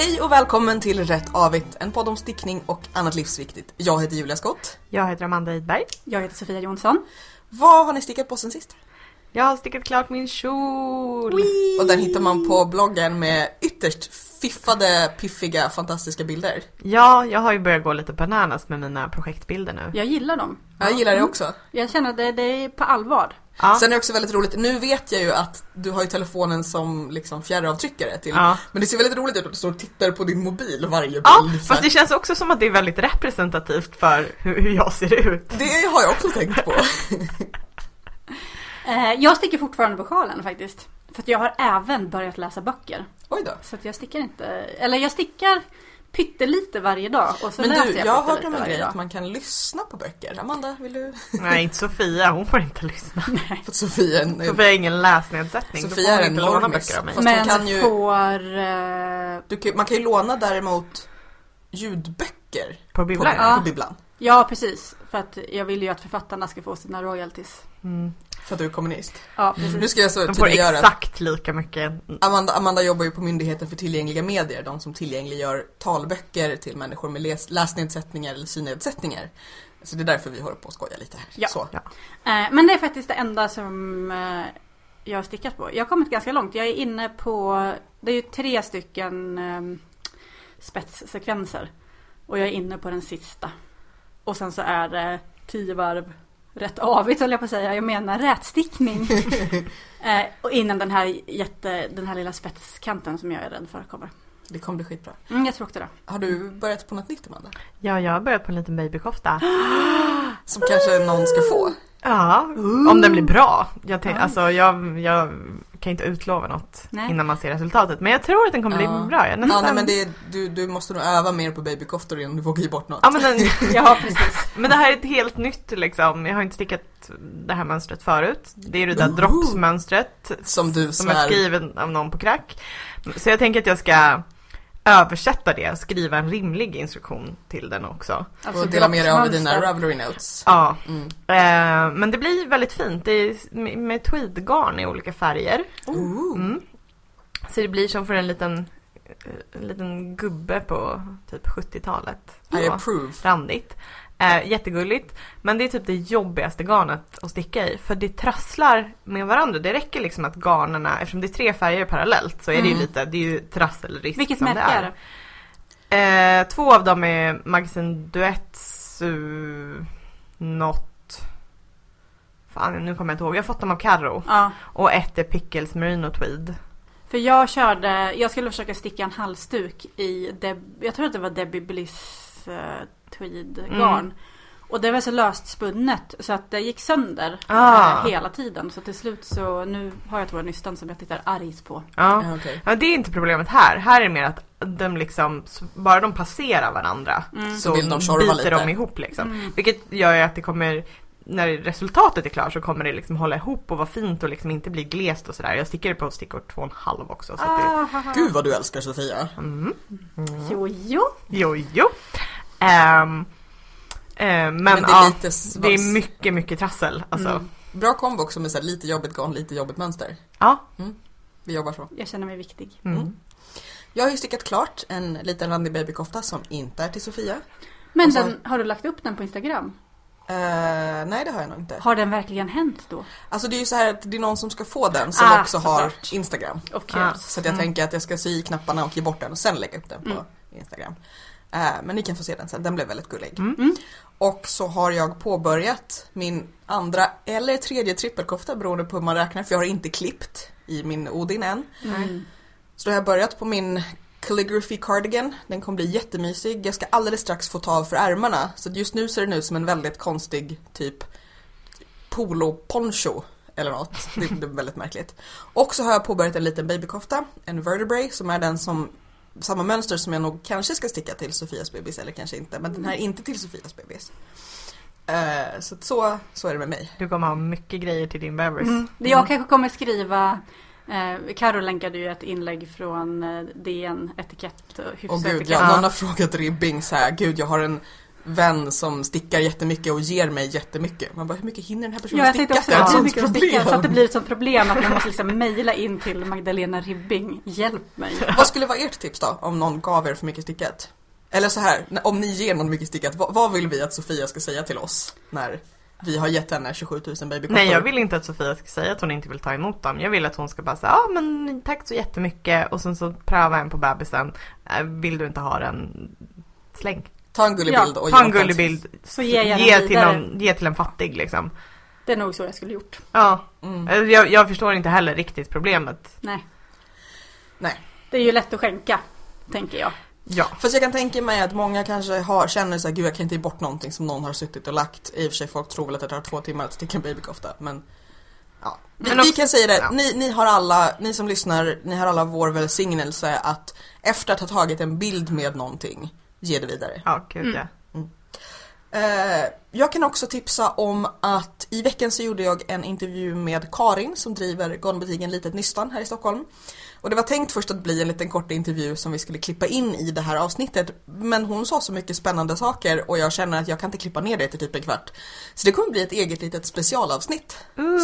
Hej och välkommen till Rätt Avigt, en podd om stickning och annat livsviktigt. Jag heter Julia Skott. Jag heter Amanda Idberg. Jag heter Sofia Jonsson. Vad har ni stickat på sen sist? Jag har stickat klart min kjol. Och den hittar man på bloggen med ytterst fiffade, piffiga, fantastiska bilder. Ja, jag har ju börjat gå lite bananas med mina projektbilder nu. Jag gillar dem. Jag gillar det också. Jag känner att det, det är på allvar. Ja. Sen är det också väldigt roligt, nu vet jag ju att du har ju telefonen som liksom fjärravtryckare till. Ja. Men det ser väldigt roligt ut att du står och tittar på din mobil varje bild. Ja, fast det känns också som att det är väldigt representativt för hur, jag ser ut. det har jag också tänkt på. Eh, jag stickar fortfarande på sjalen faktiskt. För att jag har även börjat läsa böcker. Oj då. Så att jag stickar inte, eller jag stickar pyttelite varje dag och så Men läser du, jag jag har hört om en grej dag. att man kan lyssna på böcker. Amanda, vill du? Nej, inte Sofia. Hon får inte lyssna. För att Sofia är en, Sofia har ingen läsnedsättning. Sofia är en normis. Men kan ju- får... Eh, du kan, man kan ju låna däremot ljudböcker På på, bibblan. Ja. på bibblan. ja, precis. För att jag vill ju att författarna ska få sina royalties. Mm. För att du är kommunist. Ja, precis. Nu ska jag så De får exakt lika mycket. Amanda, Amanda jobbar ju på Myndigheten för tillgängliga medier, de som tillgängliggör talböcker till människor med läs, läsnedsättningar eller synnedsättningar. Så det är därför vi håller på att skoja lite här. Ja. Så. Ja. Eh, Men det är faktiskt det enda som eh, jag har stickat på. Jag har kommit ganska långt. Jag är inne på, det är ju tre stycken eh, spetssekvenser. Och jag är inne på den sista. Och sen så är det tio varv rätt avigt höll jag på att säga. Jag menar rätstickning. eh, och innan den här, jätte, den här lilla spetskanten som jag är rädd för kommer. Det kommer bli skitbra. Mm, jag tror också det. Har du börjat på något nytt Amanda? Ja, jag har börjat på en liten babykofta. Som kanske någon ska få? Ja, om den blir bra. Jag, tänk, alltså, jag, jag kan inte utlova något Nej. innan man ser resultatet. Men jag tror att den kommer Ja. bli bra. Jag är Ja, nästan... nej, men det, är- du, du måste nog öva mer på babykoftor innan du vågar ge bort något. Ja, men, den, Ja, precis. men det här är ett helt nytt liksom. Jag har inte stickat det här mönstret förut. Det är det där Ooh. droppsmönstret Som du som är skriven av någon på crack. Så jag tänker att jag ska översätta det och skriva en rimlig instruktion till den också. Alltså, och dela med dig av dina Ravelry notes. Ja, Mm. eh, men det blir väldigt fint. Det är med- tweedgarn i olika färger. Ooh. Mm. Så det blir som för en liten, en liten gubbe på typ 70-talet. I approve. randigt. Eh, jättegulligt. Men det är typ det jobbigaste garnet att sticka i. För det trasslar med varandra. Det räcker liksom att garnerna, eftersom det är tre färger parallellt så är det ju Mm. lite, det är ju trasselrisk Vilket som märke det är är. det? Eh, två av dem är Magasin Duets uh, något Fan nu kommer jag inte ihåg. Jag har fått dem av Carro. Ja. Och ett är Pickles Merino Tweed. För jag körde, jag skulle försöka sticka en halsduk i, Deb, jag tror att det var Debbie Bliss uh, tweed garn. Mm. Och det var så löst spunnet så att det gick sönder Ah. eh, hela tiden. Så till slut så, nu har jag två nystan som jag tittar argt på. Ja. Ja, okej. ja, det är inte problemet här. Här är det mer att de liksom, bara de passerar varandra Mm. Så vill de biter lite. de ihop liksom. Mm. Vilket gör ju att det kommer, när resultatet är klart så kommer det liksom hålla ihop och vara fint och liksom inte bli glest och sådär. Jag stickar på stickor två och en halv också. Så att det, Ah, haha. Gud vad du älskar Sofia. mm. Jo, jo. Jo, jo. Ehm, ehm, men, Men det är lite s- det är mycket, mycket trassel. Alltså. Mm. Bra kombo också med så här lite jobbigt garn, lite jobbigt mönster. Ja. Vi jobbar så. Jag känner mig viktig. Mm. Mm. Jag har ju stickat klart en liten randig babykofta som inte är till Sofia. Men så- den, har du lagt upp den på Instagram? Eh, nej det har jag nog inte. Har den verkligen hänt då? Alltså det är ju så här att det är någon som ska få den som Ah, också har såklart. Instagram. Of Ah. Så att jag Mm. tänker att jag ska sy i knapparna och ge bort den och sen lägga upp den på Mm. Instagram. Eh, men ni kan få se den sen, den blev väldigt gullig. Mm. Mm. Och så har jag påbörjat min andra eller tredje trippelkofta beroende på hur man räknar för jag har inte klippt i min Odin än. Mm. Så då har jag börjat på min calligraphy cardigan. Den kommer bli jättemysig. Jag ska alldeles strax få ta av för ärmarna. Så just nu ser den ut som en väldigt konstig typ polo-poncho eller något. Det, det är väldigt märkligt. Och så har jag påbörjat en liten babykofta, en vertebrae som är den som samma mönster som jag nog kanske ska sticka till Sofias bebis eller kanske inte. Men den här är inte till Sofias bebis. Eh, så, så så är det med mig. Du kommer ha mycket grejer till din bebis. Mm. Det Jag kanske kommer skriva Eh, Karo länkade ju ett inlägg från eh, DN Etikett och Och hyfsat gud, Ja. någon har frågat Ribbing så här, gud jag har en vän som stickar jättemycket och ger mig jättemycket. Man bara, hur mycket hinner den här personen Ja, sticka? också Det är ett sånt mycket de stickar så att det problem. blir ett sånt problem att man måste liksom mejla in till Magdalena Ribbing. Hjälp mig. Vad skulle vara ert tips då, om någon gav er för mycket stickat? Eller så här, om ni ger någon mycket stickat, vad, vad vill vi att Sofia ska säga till oss när vi har gett henne 27 000 babykoppor? Nej jag vill inte att Sofia ska säga att hon inte vill ta emot dem. Jag vill att hon ska bara säga ja men tack så jättemycket och sen så pröva en på bebisen. Äh, Vill du inte ha den, släng. Ta en gullig Ja, bild och Ta en gullig bild, Så ge ge till, någon, ge till en fattig liksom. Det är nog så jag skulle gjort. Ja, Mm. Eh, jag, jag förstår inte heller riktigt problemet. Nej. Nej. Det är ju lätt att skänka, tänker jag. Ja. Fast jag kan tänka mig att många kanske har, känner så här, gud jag kan inte ge bort någonting som någon har suttit och lagt. I och för sig folk tror väl att det tar två timmar att sticka en babykofta men ja. Vi, Men vi också- kan säga det, ja. ni, ni har alla, ni som lyssnar, ni har alla vår välsignelse att efter att ha tagit en bild med någonting, ge det vidare. Ja, gud Mm. ja. Eh, jag kan också tipsa om att i veckan så gjorde jag en intervju med Karin som driver garnbutiken Litet Nystan här i Stockholm. Och det var tänkt först att bli en liten kort intervju som vi skulle klippa in i det här avsnittet. Men hon sa så mycket spännande saker och jag känner att jag kan inte klippa ner det till typ en kvart. Så det kommer bli ett eget litet specialavsnitt.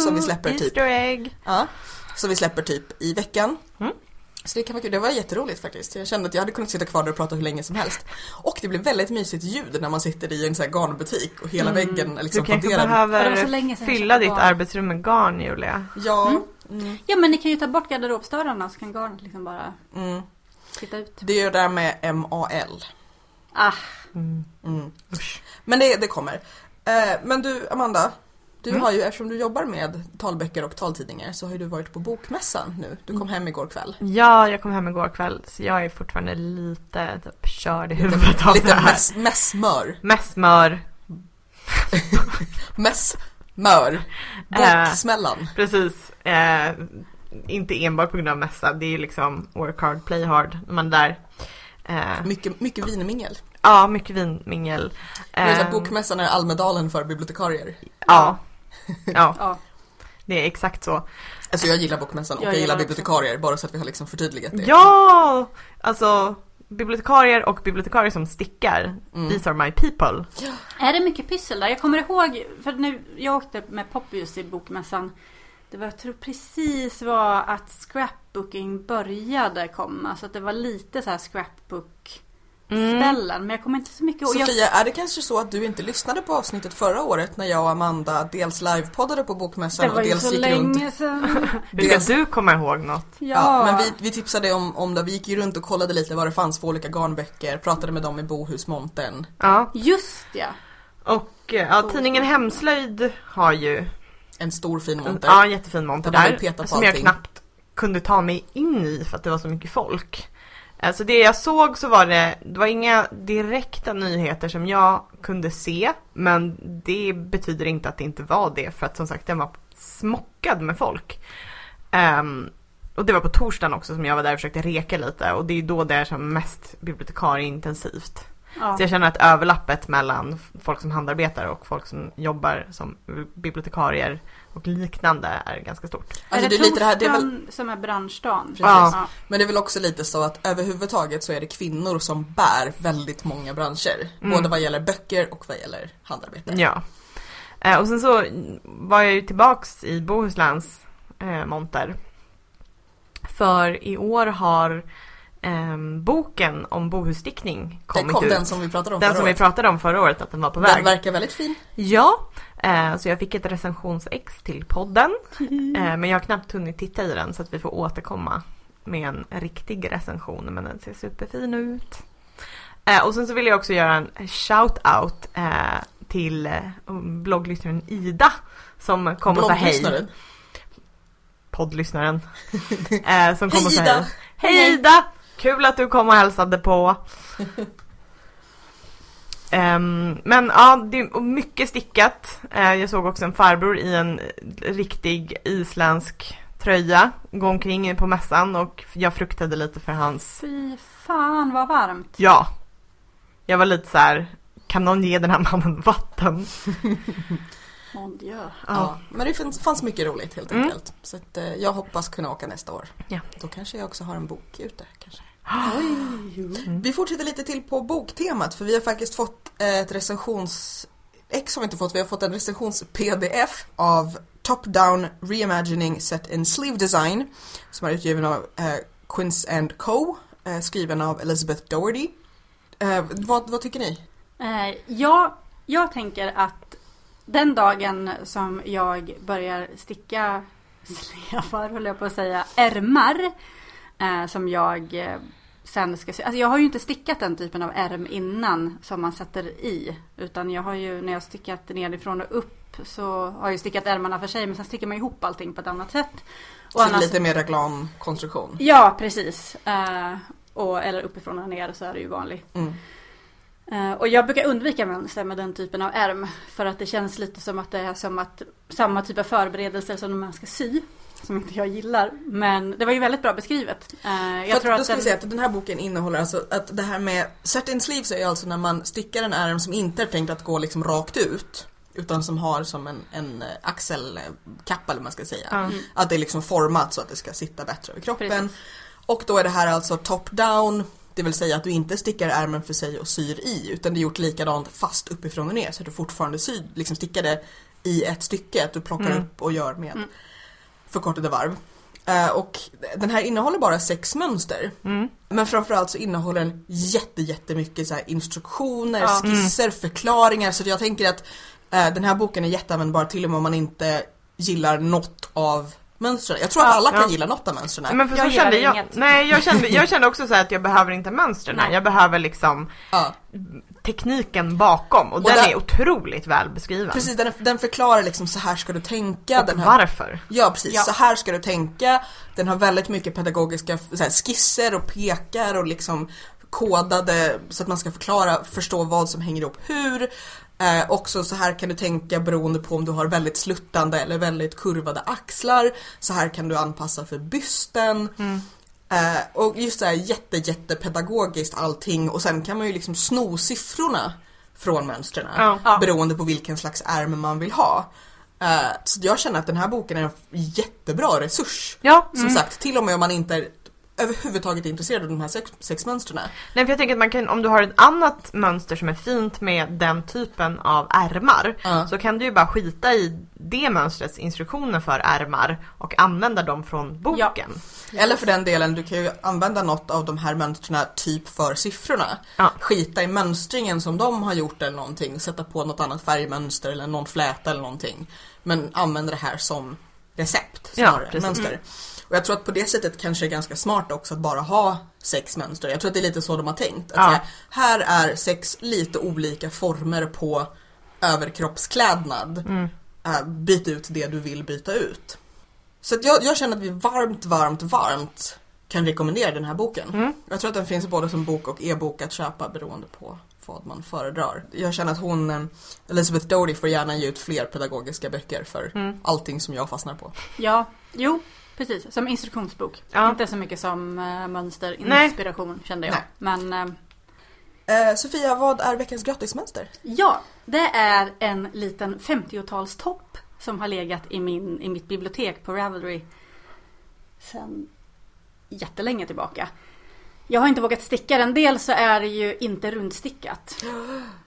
Som vi släpper typ. Egg. Ja, som vi släpper typ i veckan. Mm. Så det kan vara kul. Det var jätteroligt faktiskt. Jag kände att jag hade kunnat sitta kvar där och prata hur länge som helst. Och det blev väldigt mysigt ljud när man sitter i en sån här garnbutik och hela väggen är Du liksom kanske det var behöver så länge sedan jag fylla ditt garn. arbetsrum med garn Julia. Ja. Mm. Mm. Ja men ni kan ju ta bort garderobsdörrarna så kan garnet liksom bara Mm. titta ut. Det är ju det där med MAL. Ah, Mm. Mm. Men det, det kommer. Eh, men du Amanda, du Mm. har ju, eftersom du jobbar med talböcker och taltidningar så har ju du varit på bokmässan nu. Du kom hem igår kväll. Ja, jag kom hem igår kväll så jag är fortfarande lite typ, körd i huvudet av det Lite här. mess, messmör. Messmör. Messmör. Äh. Boksmällan. Precis. Eh, inte enbart på grund av mässa, det är ju liksom work hard, play hard. Man där. Eh, Mycket, mycket vinmingel. ja, mycket vinmingel. Eh, bokmässan är Almedalen för bibliotekarier. Ja. Ja, ja. det är exakt så. Alltså jag gillar bokmässan och Jag jag, gillar gillar också. bibliotekarier bara så att vi har liksom förtydligat det. Ja! Alltså, bibliotekarier och bibliotekarier som stickar. Mm. These are my people. Är det mycket pyssel där? Jag kommer ihåg, för nu, jag åkte med Poppius i bokmässan. Det var, jag tror precis var att scrapbooking började komma. Så att det var lite så här scrapbook Mm. ställen. Men jag kommer inte så mycket ihåg. Jag, Sofia, är det kanske så att du inte lyssnade på avsnittet förra året när jag och Amanda dels livepoddade på det bokmässan var och ju dels så gick runt? länge sedan. Hur ska Dels- du komma ihåg något? Ja, Ja, men vi, vi tipsade om, om det. Vi gick ju runt och kollade lite vad det fanns för olika garnböcker, pratade med dem i bohusmontern. Ja. Just ja. Och eh, ja, tidningen Hemslöjd har ju En stor fin en, monter. ja, en jättefin monter Där där. Som jag knappt kunde ta mig in i för att det var så mycket folk. Alltså det jag såg så var det, det var inga direkta nyheter som jag kunde se. Men det betyder inte att det inte var det för att som sagt den var smockad med folk. Ehm, och det var på torsdagen också som jag var där och försökte reka lite och det är då det är som mest bibliotekarieintensivt. ja. Så jag känner att överlappet mellan folk som handarbetar och folk som jobbar som bibliotekarier och liknande är ganska stort. Alltså det är lite det här, det är väl, som är branschdagen? Precis. Ja. men det är väl också lite så att överhuvudtaget så är det kvinnor som bär väldigt många branscher. Mm. Både vad gäller böcker och vad gäller handarbete. Ja. Eh, och sen så var jag ju tillbaks i Bohusläns eh, monter. För i år har ehm, boken om bohusstickning Den, kommit kom, ut. den som vi pratade om Den förra som vi året. pratade om förra året att den var på Den väg. verkar väldigt fin. Ja, eh, så jag fick ett recensionsex till podden. Eh, men jag har knappt hunnit titta i den så att vi får återkomma med en riktig recension. Men den ser superfin ut. Eh, och sen så vill jag också göra en shout-out till blogglyssnaren Ida. Som kom och sa hej. Poddlyssnaren. Som kom och sa Hej. Hej Ida! Kul att du kom och hälsade på. Ehm, men ja, det är mycket stickat. Eh, jag såg också en farbror i en riktig isländsk tröja gå omkring på mässan och jag fruktade lite för hans, Fy fan vad varmt. ja. Jag var lite så här, kan någon ge den här mannen vatten? Mon Dieu. Ja. Men det fanns, mycket roligt helt Mm. enkelt. Så att, eh, jag hoppas kunna åka nästa år. Ja. Då kanske jag också har en bok ute. Kanske. Vi fortsätter lite till på boktemat för vi har faktiskt fått ett recensions... X har vi inte fått, vi har fått en recensions-pdf av Top Down Reimagining Set in Sleeve Design som är utgiven av eh, Quince and Co. Eh, skriven av Elizabeth Doherty. Eh, vad, vad tycker ni? Eh, ja, jag tänker att den dagen som jag börjar sticka slevar, höll jag på att säga, ärmar eh, som jag eh, sen ska se. Alltså jag har ju inte stickat den typen av ärm innan som man sätter i. Utan jag har ju när jag stickat nerifrån och upp så har jag stickat ärmarna för sig men sen stickar man ihop allting på ett annat sätt. Och så annars... lite mer raglankonstruktion? Ja, precis. Uh, och, eller uppifrån och ner så är det ju vanlig. Mm. Uh, och jag brukar undvika mönster med den typen av ärm. För att det känns lite som att det är som att samma typ av förberedelser som när man ska sy som inte jag gillar. Men det var ju väldigt bra beskrivet. Uh, jag tror att, då ska den... vi säga att den här boken innehåller alltså att det här med set-in sleeves är alltså när man stickar en ärm som inte är tänkt att gå liksom rakt ut. Utan som har som en, en eh, axelkappa eller man ska säga. Mm. Att det är liksom format så att det ska sitta bättre över kroppen. Precis. Och då är det här alltså top-down det vill säga att du inte stickar ärmen för sig och syr i utan det är gjort likadant fast uppifrån och ner så att du fortfarande syr, liksom stickar det i ett stycke, att du plockar mm. upp och gör med. Mm förkortade varv. Uh, och den här innehåller bara sex mönster. Mm. Men framförallt så innehåller den jätte, jättemycket så här instruktioner, ja. skisser, mm. förklaringar. Så jag tänker att uh, den här boken är jätteanvändbar till och med om man inte gillar något av mönstren. Jag tror att alla kan ja. gilla något av mönstren. Men för jag så kände jag, nej, jag kände, jag kände också så att jag behöver inte mönstren. Jag behöver liksom ja tekniken bakom och, och den, den, är otroligt väl beskriven. Precis, den, den förklarar liksom så här ska du tänka. Och den här, varför. Ja precis, ja. så här ska du tänka. Den har väldigt mycket pedagogiska här, skisser och pekar och liksom kodade så att man ska förklara, förstå vad som hänger ihop hur. Eh, också så här kan du tänka beroende på om du har väldigt sluttande eller väldigt kurvade axlar. Så här kan du anpassa för bysten. Mm. Eh, och just det här jätte, jätte pedagogiskt allting och sen kan man ju liksom sno siffrorna från mönstren ja. beroende på vilken slags ärm man vill ha. Uh, så jag känner att den här boken är en jättebra resurs. Ja. Som mm. sagt, till och med om man inte är överhuvudtaget intresserad av de här sex, sex mönstren. Nej för jag tänker att man kan, om du har ett annat mönster som är fint med den typen av ärmar uh. så kan du ju bara skita i det mönstrets instruktioner för ärmar och använda dem från boken. Ja. Eller för den delen, du kan ju använda något av de här mönstren typ för siffrorna. Ja. Skita i mönstringen som de har gjort eller någonting, sätta på något annat färgmönster eller någon fläta eller någonting. Men använda det här som recept snarare, ja, mönster. Mm. Och jag tror att på det sättet kanske det är ganska smart också att bara ha sex mönster. Jag tror att det är lite så de har tänkt. Att ja. säga, här är sex lite olika former på överkroppsklädnad. Mm. Uh, byt ut det du vill byta ut. Så jag, jag, känner att vi varmt, varmt, varmt kan rekommendera den här boken. Mm. Jag tror att den finns både som bok och e-bok att köpa beroende på vad man föredrar. Jag känner att hon, eh, Elizabeth Doherty, får gärna ge ut fler pedagogiska böcker för mm. allting som jag fastnar på. Ja, jo, Precis, som instruktionsbok. Ja. Inte så mycket som uh, mönsterinspiration Nej. kände jag. Nej. Men, uh, uh, Sofia, vad är veckans gratismönster? Ja, det är en liten 50-talstopp som har legat i, min, i mitt bibliotek på Ravelry sen jättelänge tillbaka. Jag har inte vågat sticka den. Dels så är det ju inte rundstickat.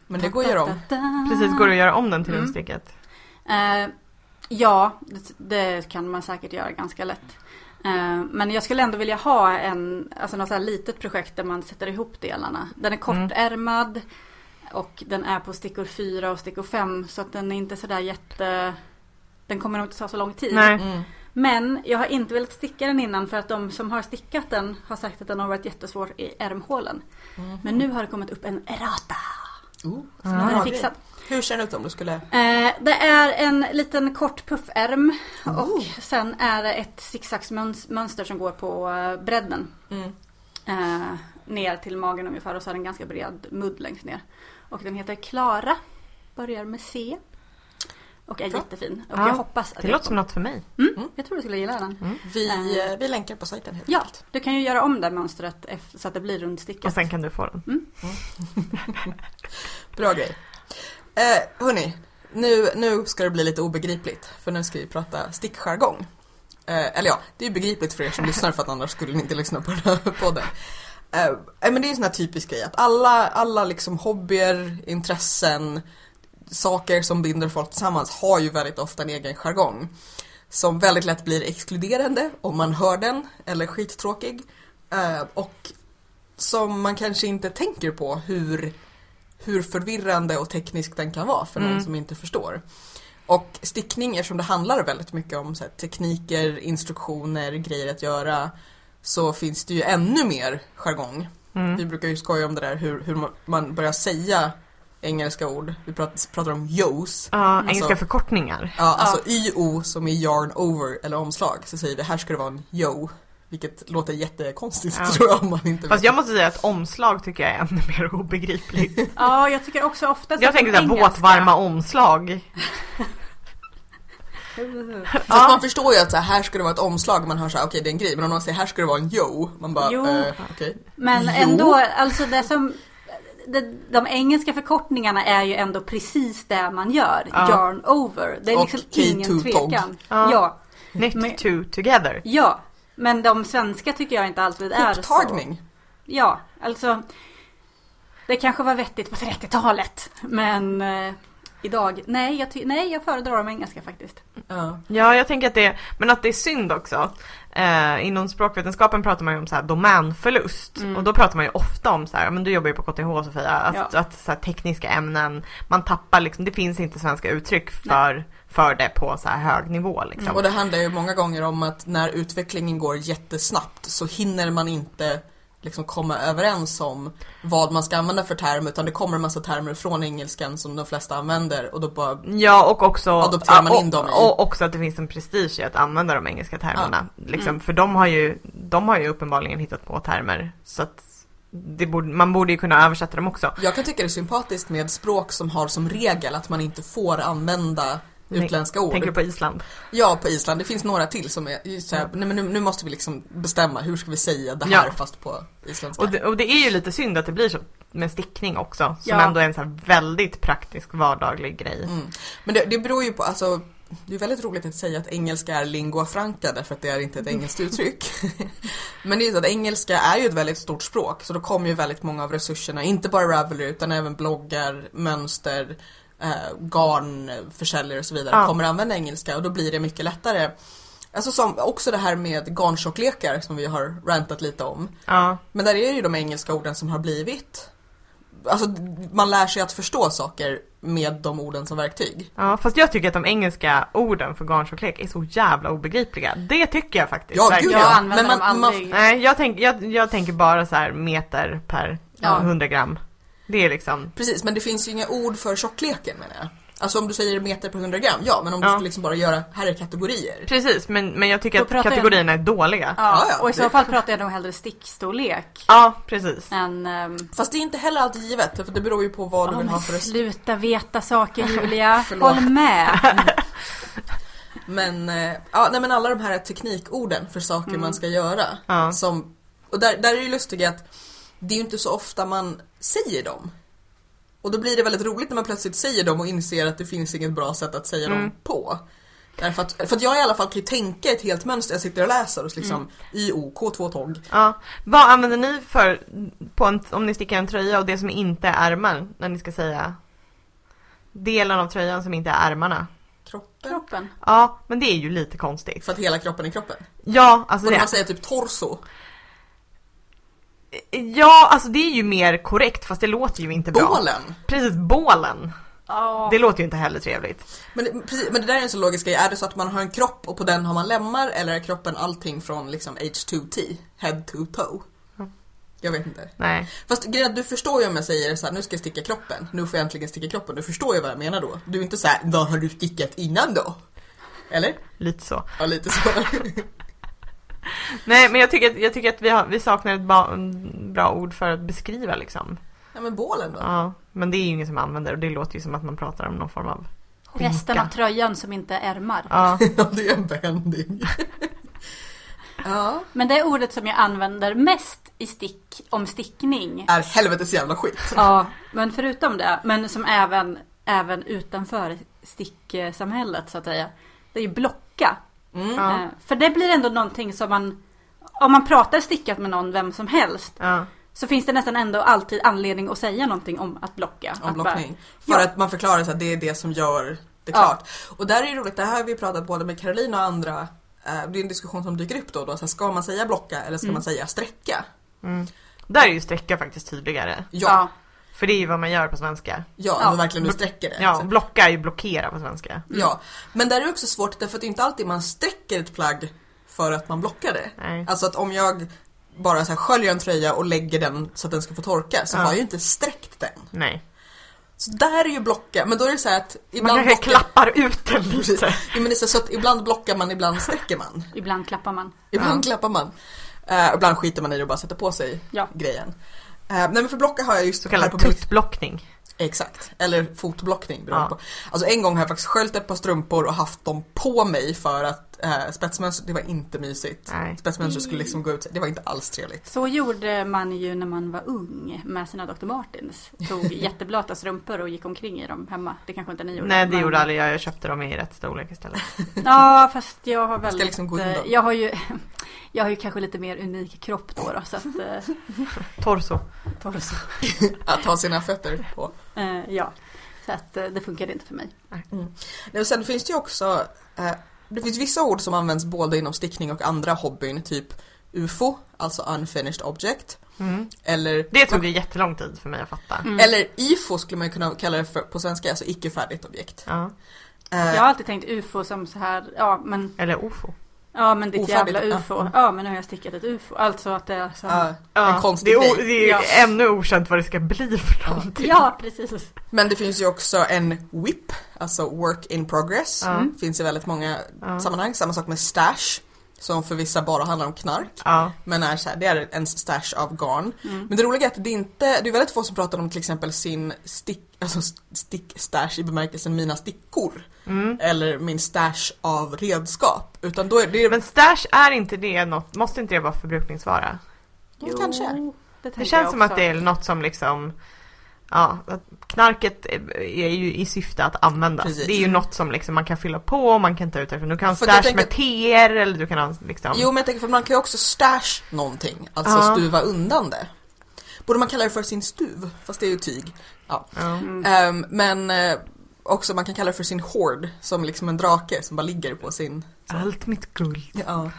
Men det går att göra om. Precis, går det att göra om den till mm. rundstickat? Uh, Ja, det, det, kan man säkert göra ganska lätt. Eh, men jag skulle ändå vilja ha en, alltså något så här litet projekt där man sätter ihop delarna. Den är mm. kortärmad mm. och den är på stickor 4 och stickor 5 så att den är inte sådär jätte... Den kommer nog inte ta så lång tid. Mm. Men jag har inte velat sticka den innan för att de som har stickat den har sagt att den har varit jättesvår i ärmhålen. Mm. Men nu har det kommit upp en errata. Oh, som jag har fixat. Hur ser den ut om du skulle? Eh, det är en liten kort puffärm oh. och sen är det ett zigzagmönster som går på eh, bredden. Mm. Eh, ner till magen ungefär och så har den ganska bred mudd längst ner. Och den heter Klara. Börjar med C. Och är Bra. jättefin. Och ja, jag hoppas att Det låter som något för mig. Mm, mm. Jag tror du skulle gilla den. Mm. Vi, uh, vi länkar på sajten helt Ja, du kan ju göra om det mönstret så att det blir rundstickat. Och sen kan du få den. Mm. Bra grej. Eh, hörni, nu, nu ska det bli lite obegripligt för nu ska vi prata stickjargong. Eh, eller ja, det är begripligt för er som lyssnar för att annars skulle ni inte lyssna på den här podden. Eh, eh men det är en sån här typisk grej att alla, alla liksom hobbyer, intressen, saker som binder folk tillsammans har ju väldigt ofta en egen jargong. Som väldigt lätt blir exkluderande om man hör den eller skittråkig. Eh, och som man kanske inte tänker på hur, hur förvirrande och teknisk den kan vara för någon Mm. som inte förstår. Och stickning, eftersom det handlar väldigt mycket om här, tekniker, instruktioner, grejer att göra, så finns det ju ännu mer jargong. Mm. Vi brukar ju skoja om det där hur, hur man börjar säga engelska ord. Vi pratar, pratar om yos. Ja, engelska Alltså- förkortningar. Ja, alltså YO som är yarn over eller omslag. Så säger vi här ska det vara en yo. Vilket låter jättekonstigt Ja. tror jag om man inte Fast vet. jag måste säga att omslag tycker jag är ännu mer obegripligt. Ja, jag tycker också ofta Jag tänker såhär våtvarma omslag. Fast Ja. man förstår ju att så här, här ska det vara ett omslag. Man hör såhär, okej det är en grej. Men om någon säger här ska det vara en yo. Man bara, Jo. eh, okej. Men Jo. ändå, alltså det som de, de engelska förkortningarna är ju ändå precis det man gör. Ja. Yarn over. Det är Och liksom K2 ingen tvekan. Ja. Ja. Knit two together. ja. Men de svenska tycker jag inte alltid är så. Hoptagning. Ja, alltså. Det kanske var vettigt på 30-talet. Men eh, idag, nej jag, nej jag föredrar de engelska faktiskt. Ja. Ja, jag tänker att det, men att det är synd också. Eh, inom språkvetenskapen pratar man ju om så här domänförlust. Mm. Och då pratar man ju ofta om så här, men du jobbar ju på KTH Sofia, att, Ja. att så här, tekniska ämnen, man tappar liksom, det finns inte svenska uttryck för, för det på så här hög nivå liksom. Och det handlar ju många gånger om att när utvecklingen går jättesnabbt så hinner man inte liksom komma överens om vad man ska använda för term utan det kommer en massa termer från engelskan som de flesta använder och då bara Ja och också, Adopterar man ja, in dem i- och, och också att det finns en prestige i att använda de engelska termerna. Liksom, Mm. För de har, ju, de har ju uppenbarligen hittat på termer. Så att borde, man borde ju kunna översätta dem också. Jag kan tycka det är sympatiskt med språk som har som regel att man inte får använda utländska ord. Tänker du på Island? Ja, på Island. Det finns några till som är så här, Ja. nej, men nu, nu måste vi liksom bestämma hur ska vi säga det Ja. här fast på isländska. Och det, och det är ju lite synd att det blir så med stickning också. Som Ja. ändå är en så väldigt praktisk vardaglig grej. Mm. Men det, det beror ju på, alltså det är väldigt roligt att säga att engelska är lingua franca därför att det är inte ett engelskt uttryck. Men det är ju så att engelska är ju ett väldigt stort språk så då kommer ju väldigt många av resurserna, inte bara Ravelry utan även bloggar, mönster, eh, garnförsäljare och så vidare Ja. kommer använda engelska och då blir det mycket lättare. Alltså som också det här med garntjocklekar som vi har rantat lite om. Ja. Men där är det ju de engelska orden som har blivit Alltså man lär sig att förstå saker med de orden som verktyg. ja, fast jag tycker att de engelska orden för garntjocklek är så jävla obegripliga. Det tycker jag faktiskt. Ja, verkligen. gud Jag ja. använder Men dem man- man- aldrig. Nej, jag, tänk, jag, jag tänker bara så här meter per Ja. 100 gram. Det är liksom, Precis, men det finns ju inga ord för tjockleken menar jag. Alltså om du säger meter per 100 gram, ja men om du Ja. skulle liksom bara göra, här är kategorier. precis men, men jag tycker Då att pratar jag- kategorierna är dåliga. Ja, Ja, Ja, ja, och i så fall pratar jag nog hellre stickstorlek. precis. Än, ehm, Fast det är inte heller alltid givet, för det beror ju på vad ja, du vill ha för sluta veta saker Julia. Håll med. Men, eh, ja, nej men alla de här teknikorden för saker Mm. man ska göra. Ja. Som, och där, där är det ju lustiga att det är ju inte så ofta man säger dem. Och då blir det väldigt roligt när man plötsligt säger dem och inser att det finns inget bra sätt att säga Mm. dem på. Därför att, för att jag i alla fall kan ju tänka ett helt mönster, jag sitter och läser och så liksom Mm. IO, K2 tåg. Ja. Vad använder ni för, på en, om ni stickar en tröja och det som inte är ärmar, när ni ska säga delen av tröjan som inte är ärmarna? Kroppen. Kroppen. Ja, men det är ju lite konstigt. För att hela kroppen är kroppen. Ja, alltså Borde det, man säga typ torso? Ja, alltså det är ju mer korrekt fast det låter ju inte bra. Bålen! Precis, bålen. Ja. Det låter ju inte heller trevligt. Men det, precis, men det där är en så logisk grej, är det så att man har en kropp och på den har man lemmar eller är kroppen allting från liksom H2T? Head to toe? Ja. Jag vet inte. Nej. Fast grejen du förstår ju om jag säger så här, nu ska jag sticka kroppen, nu får jag äntligen sticka kroppen. Du förstår ju vad jag menar då. Du är inte så här, vad har du stickat innan då? Eller? Lite så. Ja, lite så. Nej, men jag tycker, att- jag tycker att vi, har, vi saknar ett ba, bra ord för att beskriva liksom. ja, men bålen då? Ja, men det är ju ingen som använder och det låter ju som att man pratar om någon form av Resten skinka. av tröjan som inte är ärmar. Ja, Ja, det är en bending. ja, Men det ordet som jag använder mest i stick om stickning. är helvetes jävla skit. Ja, men förutom det, men som även, även utanför sticksamhället så att säga. Det är ju blocka. Mm. Ja. Eh, För det blir ändå någonting som man, om man pratar stickat med någon, vem som helst, ja, så finns det nästan ändå alltid anledning att säga någonting om att blocka. om att blockning. Ja. För att man förklarar så att det är det som gör det Ja. klart. Och där är det roligt, det här har vi pratat både med Caroline och andra. eh, Det är en diskussion som dyker upp då och då. Så här, ska man säga blocka eller ska Mm. man säga sträcka? Mm. Där är ju sträcka faktiskt tydligare. Ja, Ja. För det är ju vad man gör på svenska. ja, Ja. verkligen du sträcker det. Ja, Så- blocka är ju blockera på svenska. ja. Men där är det också svårt därför att det är inte alltid man sträcker ett plagg för att man blockar det. Nej. Alltså att om jag bara så här sköljer en tröja och lägger den så att den ska få torka så Ja. har jag ju inte sträckt den. Nej. Så där är ju blocka, men då är det så här att Man ibland kanske blockar... klappar ut den lite. Ja, men det är så att ibland blockar man, ibland sträcker man. Ibland klappar man. Ibland Ja. klappar man. Uh, ibland skiter man i det och bara sätter på sig Ja. grejen. Uh, nej men för blocka har jag just Så kallad tuttblockning. Exakt, eller fotblockning beroende Ja. på. Alltså en gång har jag faktiskt sköljt ett par strumpor och haft dem på mig för att uh, spetsmönster, det var inte mysigt. Nej. Spetsmönster skulle liksom gå ut, det var inte alls trevligt. Så gjorde man ju när man var ung med sina Dr. Martens. Tog jätteblöta strumpor och gick omkring i dem hemma. Det kanske inte ni gjorde. Nej det men- gjorde aldrig jag, jag köpte dem i rätt storlek istället. Ja fast jag har väldigt... liksom eh, jag har ju Jag har ju kanske lite mer unik kropp då, då så att eh, Torso. torso. Att ha sina fötter på. Eh, ja. Så att eh, det funkade inte för mig. Nej, och sen finns det ju också, eh, det finns vissa ord som används både inom stickning och andra hobbyn, typ UFO, alltså unfinished object. Mm. Eller, Det tog ju jättelång tid för mig att fatta. Mm. eller IFO skulle man kunna kalla det för, på svenska, alltså icke färdigt objekt. Ja. Eh, Jag har alltid tänkt UFO som så här, ja men, Eller ofo. Ja men ditt Ofärdigt, jävla ja. UFO. Ja men nu har jag stickat ett UFO. Alltså att det är så. ja, Ja, en konstig det är, o- det är Ja. ännu okänt vad det ska bli för någonting. Ja, precis. Men det finns ju också en WIP, alltså work in progress. Ja. Mm. Finns i väldigt många Ja. sammanhang. Samma sak med stash, som för vissa bara handlar om knark. Ja. Men är så här, det är en stash av garn. Mm. Men det roliga är att det är inte, det är väldigt få som pratar om till exempel sin stick, alltså stickstash i bemärkelsen mina stickor. Mm. Eller min stash av redskap. Utan då är det, Men stash är inte det något, måste inte det vara förbrukningsvara? Jo, kanske. det, Det känns som att det är något som liksom Ja, knarket är ju i syfte att användas. Precis. Det är ju något som liksom man kan fylla på, man kan ta ut därifrån. Du kan ha stash med tänker- teer eller du kan ha liksom Jo men jag tänker för man kan ju också stash någonting. Alltså Ja. stuva undan det. Borde man kalla det för sin stuv? Fast det är ju tyg. Ja. Mm. Ehm, men eh, också man kan kalla det för sin hoard. Som liksom en drake som bara ligger på sin... Allt mitt guld. Ja.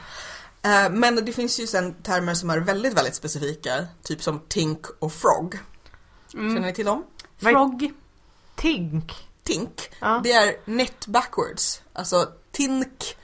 Eh, men det finns ju sen termer som är väldigt, väldigt specifika. Typ som tink och frog. Känner Mm. ni till dem? Frog. Tink. Tink, Ja. det är knit backwards. Alltså tink,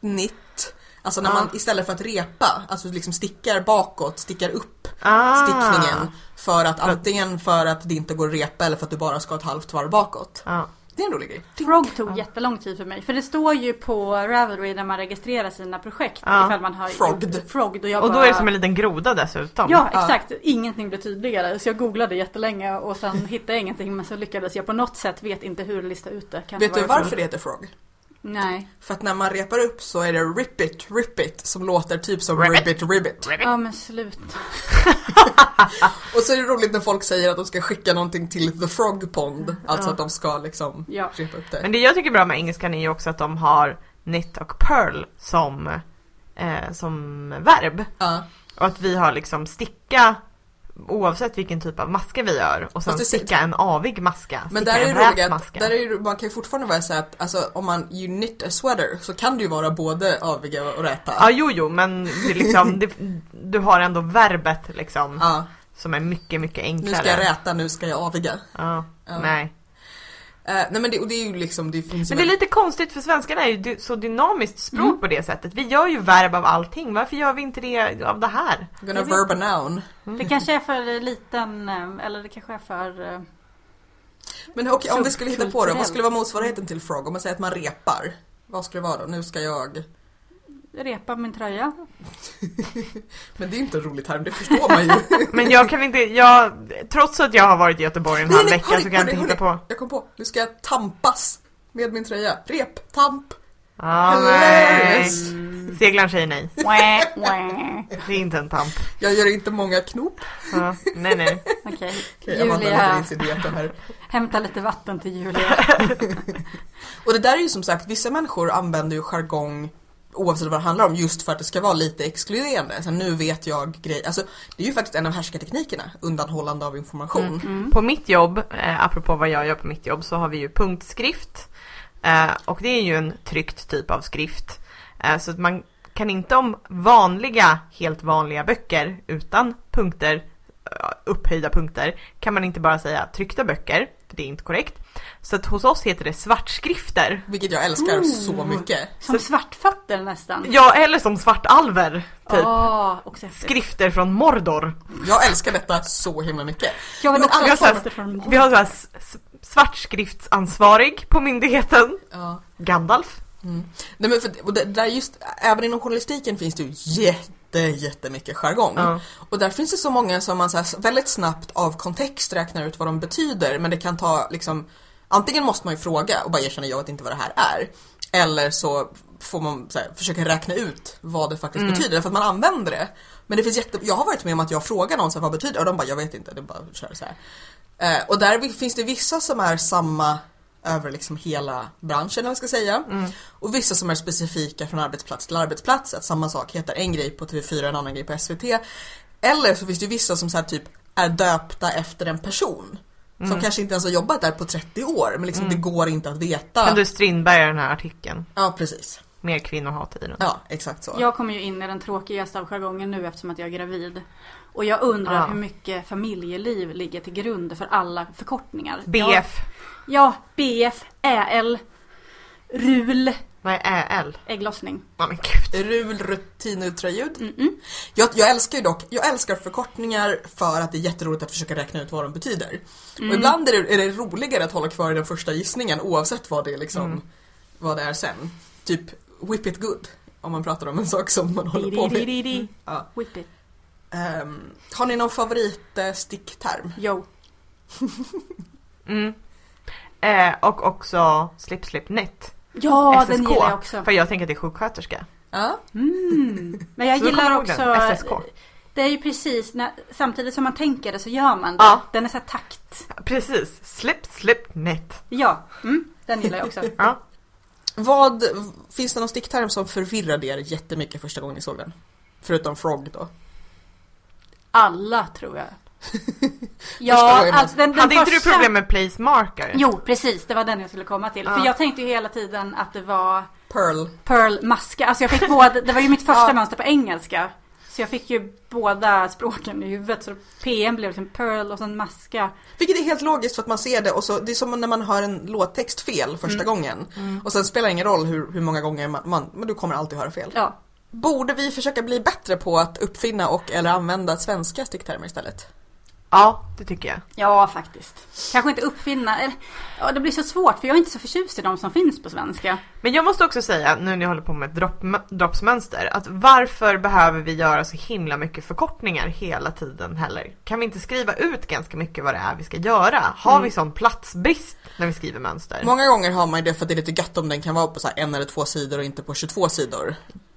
knit. Alltså när Ja. man istället för att repa, alltså liksom stickar bakåt, stickar upp Ah. stickningen. För att antingen för att det inte går att repa eller för att du bara ska ett halvt varv bakåt. Ja. Det är en rolig grej. Frog tog Ja. jättelång tid för mig. För det står ju på Ravelry när man registrerar sina projekt. Ja. Ifall man har Frogged. gjort Frogged. Och, jag Och då bara, är det som en liten groda dessutom. Ja, Ja. exakt. Ingenting blev tydligare. Så jag googlade jättelänge och sen hittade jag ingenting. Men så lyckades jag på något sätt, vet inte hur, lista ut det. Kan Vet det du varför det heter frog? Nej. För att när man repar upp så är det rip it, rip it som låter typ som Ribbit. ribbit, ribbit. Ja men sluta. Och så är det roligt när folk säger att de ska skicka någonting till the frog pond. Alltså Ja. att de ska liksom Ja. repa upp det. Men det jag tycker är bra med engelskan är ju också att de har knit och pearl som, eh, som verb. Ja. Och att vi har liksom sticka oavsett vilken typ av maska vi gör och sen sticka en avig maska. Men där är en rät maska. där är man kan ju fortfarande vara så att alltså, om man you knit a sweater så kan det ju vara både aviga och räta. Ja jo jo men det är liksom, det, du har ändå verbet liksom Ja, som är mycket mycket enklare. nu ska jag räta, nu ska jag aviga. Ja, Ja. nej. Eh, nej men det, och det är ju liksom, det finns ju Men det är lite konstigt för svenskarna är ju så dynamiskt språk Mm. på det sättet. Vi gör ju verb av allting. Varför gör vi inte det av det här? gonna jag vet verb a noun. Det kanske är för liten, eh, eller det kanske är för... eh, Men okej, om vi skulle hitta på det, vad skulle vara motsvarigheten till frog? Om man säger att man repar. Vad skulle det vara då? Nu ska jag... Repa min tröja. Men det är inte en rolig term, det förstår man ju. Men jag kan inte, jag, trots att jag har varit i Göteborg en halv vecka så kan jag inte hitta på. Jag kom på, nu ska jag tampas med min tröja. Rep, tamp. Ah, nej. Seglaren säger nej. Det är inte en tamp. Jag gör inte många knop. Ja, nej nej. Okej, lägger Julia. här. Hämta lite vatten till Julia. Och det där är ju som sagt, vissa människor använder ju jargong Oavsett vad det handlar om, just för att det ska vara lite exkluderande. Så nu vet jag grejer. Alltså, det är ju faktiskt en av härskarteknikerna, undanhållande av information. Mm, mm. På mitt jobb, eh, apropå vad jag gör på mitt jobb, så har vi ju punktskrift. Eh, och det är ju en tryckt typ av skrift. Eh, så att man kan inte om vanliga, helt vanliga böcker utan punkter, eh, upphöjda punkter, kan man inte bara säga tryckta böcker, det är inte korrekt. Så att hos oss heter det svartskrifter. Vilket jag älskar så mycket. Som svartfötter nästan. Ja, eller som svartalver, typ. Häftigt. Skrifter från Mordor. Jag älskar detta så himla mycket. Jag vill också alla fötter från Vi har så här svartskriftsansvarig på myndigheten. Ja. Gandalf. Nej men för, och det, där just, även inom journalistiken finns det ju jätte, jättemycket jargong. Ja. Och där finns det så många som man så här, väldigt snabbt av kontext räknar ut vad de betyder men det kan ta liksom Antingen måste man ju fråga och bara erkänna jag vet inte vad det här är. Eller så får man så här, försöka räkna ut vad det faktiskt betyder för att man använder det. Men det finns jätte, jag har varit med om att jag frågar någon så här, vad betyder det och de bara jag vet inte, det bara köra så här. Eh, och där finns det vissa som är samma över liksom hela branschen eller vad jag ska säga. Och vissa som är specifika från arbetsplats till arbetsplats. Att samma sak heter en grej på TV4 en annan grej på SVT. Eller så finns det ju vissa som så här typ är döpta efter en person. Som kanske inte ens har jobbat där på 30 år men liksom det går inte att veta. Kan du Strindberg den här artikeln? Ja precis. Mer kvinnohat i den. Ja exakt så. Jag kommer ju in i den tråkigaste av jargongen nu eftersom att jag är gravid. Och jag undrar Ja. hur mycket familjeliv ligger till grund för alla förkortningar. BF. Ja, ja BF, ÄL, RUL, Vad är ÄL? ägglossning. Ja men gud. Rul, rutin, ultraljud. Mm-mm. Jag, jag älskar ju dock, jag älskar förkortningar för att det är jätteroligt att försöka räkna ut vad de betyder. Och ibland är det, är det roligare att hålla kvar i den första gissningen oavsett vad det är liksom, vad det är sen. Typ whip it good. Om man pratar om en sak som man håller på med. Di-di-di-di-di. Ja. Whip it. Ehm, har ni någon favorit eh, stickterm? Yo. Mm. Eh, och också Slip Slip Net. Ja, SSK. den gillar jag också. För jag tänker att det är sjuksköterska. Ja. Mm. Men jag gillar också... SSK. Det är ju precis, när, samtidigt som man tänker det så gör man det. Ja. Den är så här takt. Precis. Slip Slip Net. Ja, mm, den gillar jag också. Ja. Vad, finns det någon stickterm som förvirrade er jättemycket första gången ni såg den? Förutom frog då. Alla tror jag. Första Ja, alltså den, den Hade inte du första... problem med place marker? Jo, precis. Det var den jag skulle komma till. Ja. För jag tänkte ju hela tiden att det var Pearl. Pearl maska. Alltså jag fick både, det var ju mitt första Ja. mönster på engelska. Så jag fick ju båda språken i huvudet. Så PM blev liksom Pearl och sen maska. Vilket är helt logiskt för att man ser det och så, det är som när man hör en låttext fel första Mm. gången. Och sen spelar det ingen roll hur, hur många gånger man, man, men du kommer alltid höra fel. Ja. Borde vi försöka bli bättre på att uppfinna och eller använda svenska sticktermer istället? Ja, det tycker jag. Ja, faktiskt. Kanske inte uppfinna. Eller, ja, det blir så svårt för jag är inte så förtjust i de som finns på svenska. Men jag måste också säga, nu när jag håller på med dropp, droppsmönster, att varför behöver vi göra så himla mycket förkortningar hela tiden heller? Kan vi inte skriva ut ganska mycket vad det är vi ska göra? Har vi sån platsbrist när vi skriver mönster? Många gånger har man ju det för att det är lite gött om den kan vara på så här en eller två sidor och inte på 22 sidor.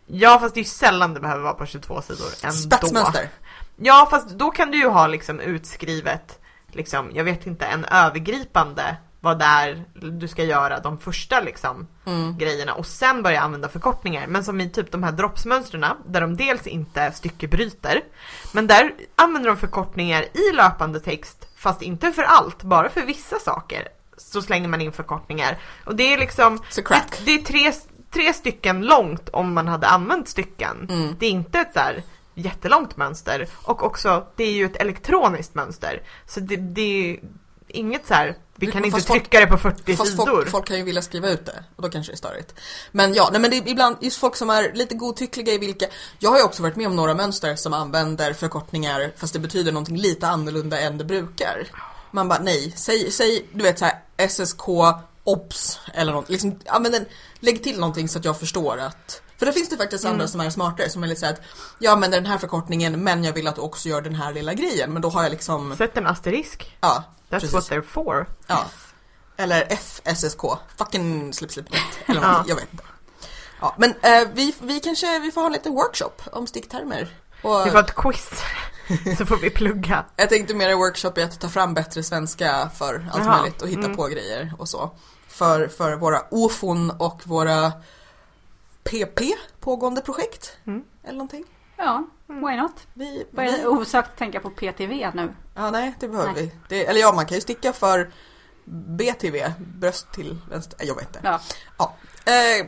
Ja, fast det är ju sällan det behöver vara på 22 sidor ändå. Spetsmönster. Ja, fast då kan du ju ha liksom utskrivet, liksom, jag vet inte, en övergripande vad det är du ska göra de första liksom Mm. grejerna och sen börja använda förkortningar. Men som i typ de här droppsmönstren där de dels inte styckebryter men där använder de förkortningar i löpande text fast inte för allt, bara för vissa saker så slänger man in förkortningar. Och det är liksom, det, det är tre, tre stycken långt om man hade använt stycken. Mm. Det är inte ett så här jättelångt mönster och också det är ju ett elektroniskt mönster. Så det, det är inget så här, vi kan inte fast folk- trycka det på 40 Fast sidor. folk, folk kan ju vilja skriva ut det och då kanske det är störigt. Men ja, nej men det är ibland just folk som är lite godtyckliga i vilka Jag har ju också varit med om några mönster som använder förkortningar fast det betyder någonting lite annorlunda än det brukar. Man bara nej, säg, säg du vet så här SSK OBS eller något. Liksom, använd en, lägg till någonting så att jag förstår att för det finns det faktiskt Mm. andra som är smartare som är lite såhär att Jag använder den här förkortningen men jag vill att du också gör den här lilla grejen men då har jag liksom Sätt en asterisk. Ja, That's precis. what they're for. Ja. Eller FSSK, fucking slip slip net, eller någonting, jag vet inte. Ja, men eh, vi, vi kanske vi får ha en liten workshop om sticktermer. Och Vi får ett quiz. så får vi plugga. jag tänkte mer i workshop i att ta fram bättre svenska för allt Jaha, möjligt och hitta mm. på grejer och så. För, för våra ofon och våra PP, pågående projekt. Mm. Eller någonting. Ja, why not? Vi, Börjar vi, osökt tänka på PTV nu. ja, nej, det behöver Nej. vi. Det, eller ja, man kan ju sticka för BTV, bröst till vänster. Jag vet inte. Ja. Eh,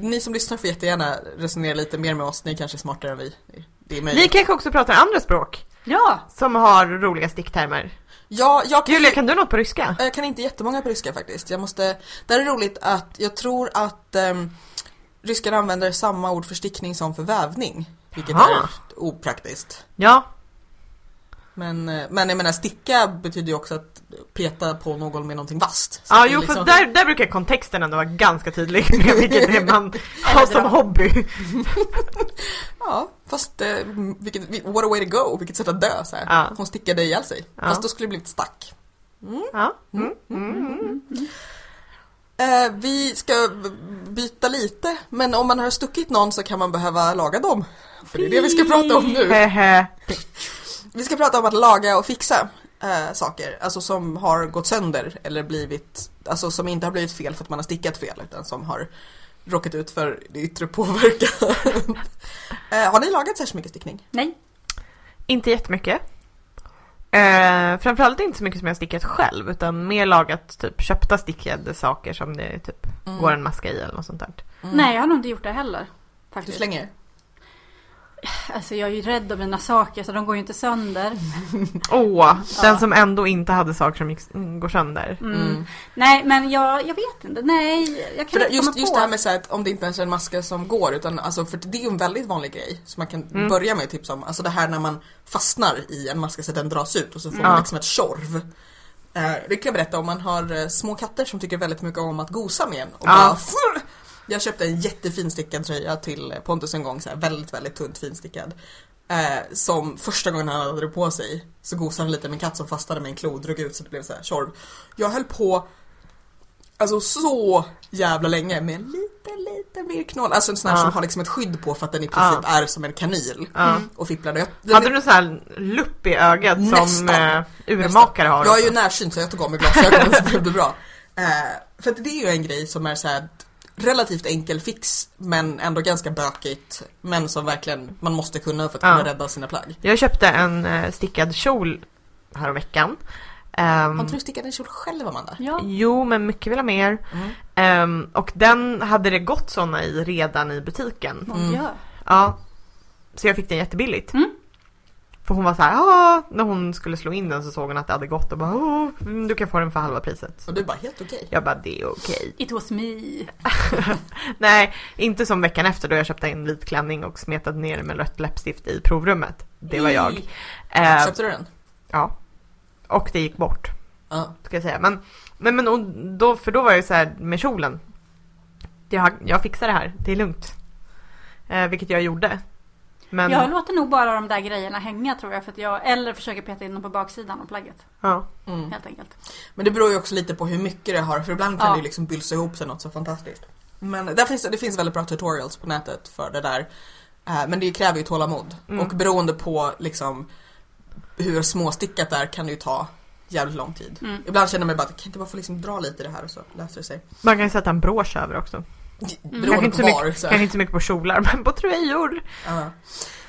ni som lyssnar får jättegärna resonera lite mer med oss. Ni kanske är smartare än vi. Det är möjligt. Vi kanske också pratar andra språk Ja, som har roliga sticktermer. Ja, jag kan, Julia, kan du något på ryska? jag kan inte jättemånga på ryska faktiskt. Jag måste, det här är roligt att jag tror att um, ryskar använder samma ord för stickning som för vävning. Vilket Jaha. är opraktiskt. Ja, Men, eh, men jag menar sticka betyder ju också att peta på någon med någonting vasst. Ja är jo liksom- för där, där brukar kontexten ändå vara ganska tydlig med vilket det man har som hobby. Ja, fast eh, vilket, what a way to go, vilket sätt att dö så här. Ja. Hon stickade ihjäl sig. Ja. Fast då skulle det blivit stack. Ja. Mm. Mm. Eh, vi ska byta lite, men om man har stuckit någon så kan man behöva laga dem. För det är det vi ska prata om nu. Vi ska prata om att laga och fixa eh, saker, alltså som har gått sönder eller blivit, alltså som inte har blivit fel för att man har stickat fel utan som har råkat ut för yttre påverkan. eh, har ni lagat särskilt mycket stickning? nej. Inte jättemycket. Eh, framförallt inte så mycket som jag stickat själv utan mer lagat typ köpta stickade saker som det typ Mm. går en maska i eller något sånt där. Nej, jag har nog inte gjort det heller. Du Faktiskt. slänger? Alltså jag är ju rädd om mina saker så de går ju inte sönder. Åh, den Ja. som ändå inte hade saker som gick, mm, går sönder. Mm. Mm. Nej, men jag, jag vet inte. Nej, jag kan För inte just, komma just på. det här med så här, att om det inte ens är en maska som går utan alltså för det är ju en väldigt vanlig grej som man kan Mm. börja med att tipsa om. Alltså det här när man fastnar i en maska så att den dras ut och så får man liksom ett tjorv. Eh, det kan jag berätta om man har eh, små katter som tycker väldigt mycket om att gosa med en. Och Ja. bara! Jag köpte en jättefin stickad tröja till Pontus en gång, så här, väldigt väldigt tunt finstickad. Eh, som första gången han hade det på sig så gosade han lite med en katt som fastnade med en klo och drog ut så det blev så här tjorv. Jag höll på Alltså så jävla länge med en liten, liten mer knoll. Alltså en sån här Ja. som har liksom ett skydd på för att den i princip är som en kanyl. Ja. Och fipplade. Jag, Hade är- du så här lupp i ögat som Nästan. eh, urmakare har? Jag är ju närsynt så jag tog av mig glasögonen så blev det bra. Eh, för att det är ju en grej som är så här relativt enkel fix men ändå ganska bökigt. Men som verkligen man måste kunna för att Ja. kunna rädda sina plagg. Jag köpte en eh, stickad kjol häromveckan. Um, Har inte du stickat en kjol själv Amanda? Ja. Jo, men mycket vill ha mer. Mm. Ehm, och den hade det gått såna i redan i butiken. Mm. Ja. Så jag fick den jättebilligt. Mm. För hon var så här, ah, när hon skulle slå in den så såg hon att det hade gått och bara, oh, du kan få den för halva priset. Och du bara helt okej. Jag bara, det är okej. It was me. Nej, inte som veckan efter då jag köpte en vit klänning och smetade ner med rött läppstift i provrummet. Det var jag. Eh, Köpte du den? ja. Och det gick bort, Ja. ska jag säga. Men, men, men och då, för då var jag ju så här med kjolen. Jag, jag fixar det här, det är lugnt. Eh, vilket jag gjorde. Men, Jag låter nog bara de där grejerna hänga tror jag. För att jag eller försöker peta in dem på baksidan av plagget. ja. Mm. Helt enkelt. Men det beror ju också lite på hur mycket det har för ibland kan Ja. det ju liksom bylsa ihop sig något så fantastiskt. Men där finns, det finns väldigt bra tutorials på nätet för det där. Eh, Men det kräver ju tålamod. Mm. Och beroende på liksom hur småstickat det är kan det ju ta jävligt lång tid. Mm. Ibland känner man bara att kan inte bara få liksom dra lite i det här och så löser det sig. Man kan ju sätta en brosch över också. Kanske Beroende inte, så var. mycket, Så kanske inte så mycket på kjolar, men på tröjor. Ja.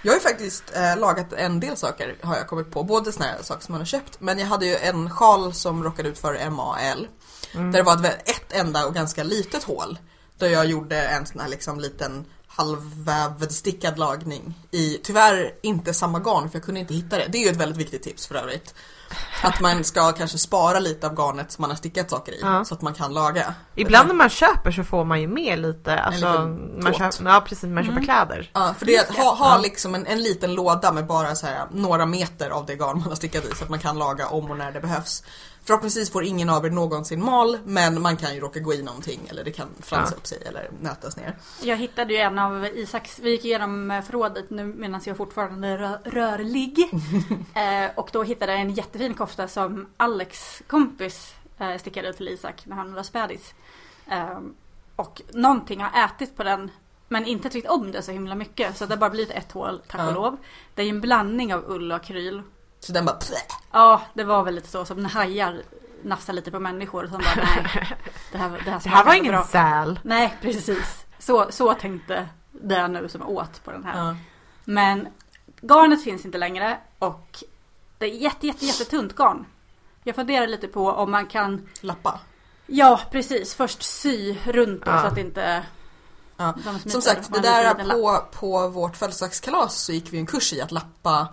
Jag har ju faktiskt eh, lagat en del saker har jag kommit på. Både såna här saker som man har köpt. Men jag hade ju en sjal som råkade ut för MAL. Mm. Där det var ett enda och ganska litet hål. Där jag gjorde en sån här liksom liten halvvävd stickad lagning i, tyvärr inte samma garn för jag kunde inte hitta det. Det är ju ett väldigt viktigt tips för övrigt. Att man ska kanske spara lite av garnet som man har stickat saker i Ja. så att man kan laga. Ibland när man köper så får man ju med lite, alltså, man köper, ja precis, man köper Mm. kläder. Ja, för det ha, ha liksom en, en liten låda med bara så här några meter av det garn man har stickat i så att man kan laga om och när det behövs. Förhoppningsvis får ingen av er någonsin mal men man kan ju råka gå i någonting eller det kan fransa Ja. upp sig eller nötas ner. Jag hittade ju en av Isaks, vi gick igenom eh, förrådet nu medan jag fortfarande är rö- rörlig. eh, och då hittade jag en jättefin kofta som Alex kompis eh, stickade ut till Isak när han var spädis. Eh, och någonting har ätit på den men inte tyckt om det så himla mycket så det har bara blivit ett hål tack och Ja. lov. Det är ju en blandning av ull och akryl. Så den bara plä. Ja, det var väl lite så som när hajar nafsar lite på människor och sen bara nej. Det här, det här, Det här var ingen bra. säl. Nej, precis. Så, så tänkte det nu som åt på den här. Ja. Men garnet finns inte längre och det är jätte, jätte, jättetunt garn. Jag funderar lite på om man kan, Lappa. ja precis, först sy runt Ja. så att inte Ja. Som sagt, det där på, på vårt födelsedagskalas så gick vi en kurs i att lappa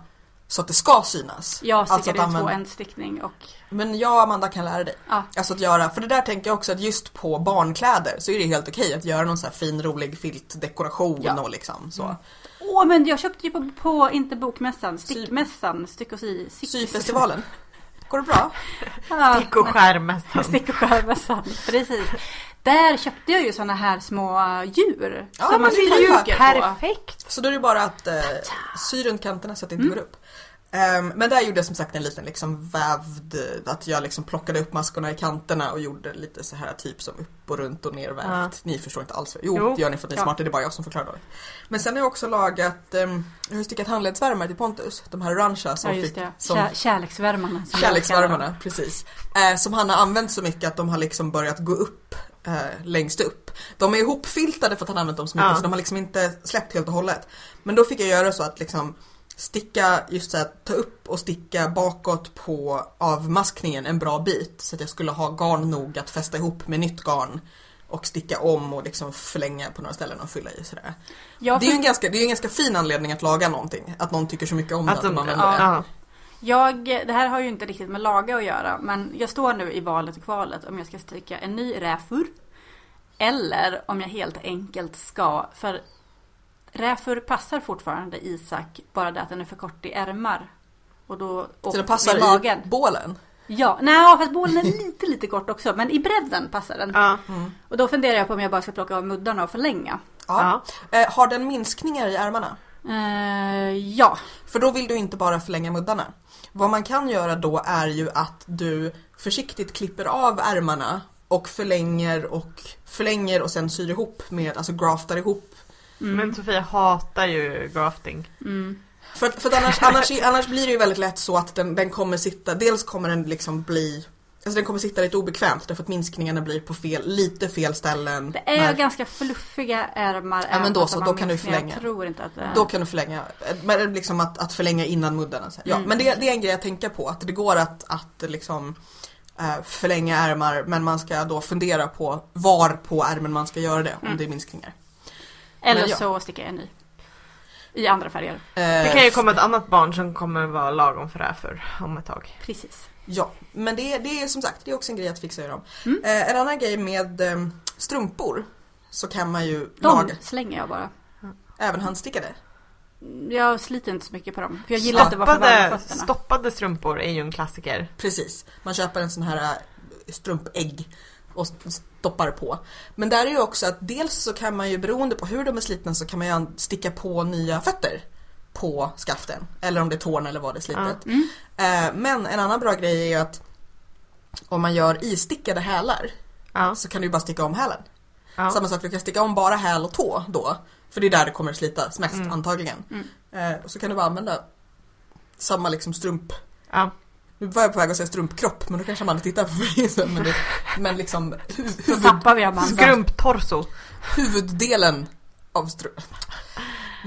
så att det ska synas. Jag Alltså att ju två använda- ändstickning och Men jag och Amanda kan lära dig. ja, Alltså att göra, för det där tänker jag också att just på barnkläder så är det helt okej att göra någon så här fin rolig filtdekoration Ja. och liksom så. Mm. Åh men jag köpte ju på, på inte bokmässan, stickmässan, stick och sy. stick- Syfestivalen. Går det bra? Ja, Stick och skärmässan. Stick och skärmässan, precis. Där köpte jag ju såna här små djur. Ja, som man stryker på. Perfekt! Så då är det bara att eh, sy runt kanterna så att det inte går upp. Ehm, men där gjorde jag som sagt en liten liksom vävd, att jag liksom plockade upp maskorna i kanterna och gjorde lite så här typ som upp och runt och nervävt. Ja. Ni förstår inte alls. Jo, Jo. det gör ni för att ni är Ja. smarta, det är bara jag som förklarar dåligt. Men sen har jag också lagat, ehm, jag har stickat handledsvärmare till Pontus, de här orangea som Ja fick, som Kär, kärleksvärmarna. Kärleksvärmarna, precis. Eh, som han har använt så mycket att de har liksom börjat gå upp eh, längst upp. De är ihopfiltade för att han använt dem så mycket Ja. så de har liksom inte släppt helt och hållet. Men då fick jag göra så att liksom sticka, just så här, ta upp och sticka bakåt på avmaskningen en bra bit så att jag skulle ha garn nog att fästa ihop med nytt garn och sticka om och liksom förlänga på några ställen och fylla i sådär. Jag, Det är ju en ganska, det är ju en ganska fin anledning att laga någonting, att någon tycker så mycket om det Att att de de, använder det. Ja. jag, det här har ju inte riktigt med laga att göra men jag står nu i valet och kvalet om jag ska sticka en ny räfur eller om jag helt enkelt ska, för räfur passar fortfarande Isak, bara det att den är för kort i ärmar. Och då Så och det passar vid magen. i bålen. Ja, nej fast bålen är lite lite kort också men i bredden passar den. Ja. Och då funderar jag på om jag bara ska plocka av muddarna och förlänga. Ja. Eh, har den minskningar i ärmarna? Eh, ja, För då vill du inte bara förlänga muddarna. Vad man kan göra då är ju att du försiktigt klipper av ärmarna och förlänger och förlänger och sen syr ihop med, alltså graftar ihop. Men Sofia hatar ju grafting. mm. För, för annars, annars, annars blir det ju väldigt lätt så att den, den kommer sitta, dels kommer den liksom bli Alltså den kommer sitta lite obekvämt därför att minskningarna blir på fel, lite fel ställen. det är när- ganska fluffiga ärmar. Ja, men då så, då kan du förlänga. Jag tror inte att det Då kan du förlänga, men liksom att, att förlänga innan muddarna. så här. Ja, Mm. men det, det är en grej att tänka på, att det går att, att liksom eh, förlänga ärmar men man ska då fundera på var på ärmen man ska göra det, om Mm. det är minskningar. Eller men ja. så sticker jag en ny. I andra färger. Eh, Det kan ju komma ett annat barn som kommer vara lagom för det här för om ett tag. Precis. Ja, men det, det är som sagt, det är också en grej att fixa i dem. Mm. Eh, en annan grej med eh, strumpor så kan man ju De laga, slänger jag bara. även handstickade. Jag sliter inte så mycket på dem. För jag gillar att det var för Stoppade, på fötterna. stoppade strumpor är ju en klassiker. Precis, man köper en sån här äh, strumpägg och stoppar på. Men där är ju också att dels så kan man ju beroende på hur de är slitna så kan man ju sticka på nya fötter på skaften. Eller om det är tårna eller vad det är slitet. Mm. Eh, Men en annan bra grej är att om man gör istickade hälar Ja. så kan du bara sticka om hälen. Ja. Samma sak, du kan sticka om bara häl och tå då. För det är där det kommer slitas mest Mm. antagligen. Mm. Eh, och så kan du bara använda samma liksom strump Ja. nu var jag på väg att säga strumpkropp men då kanske man hade tittat på mig. Men, det, men liksom huvud, tappar vi Amanda. Skrumptorso. huvuddelen av strumpan.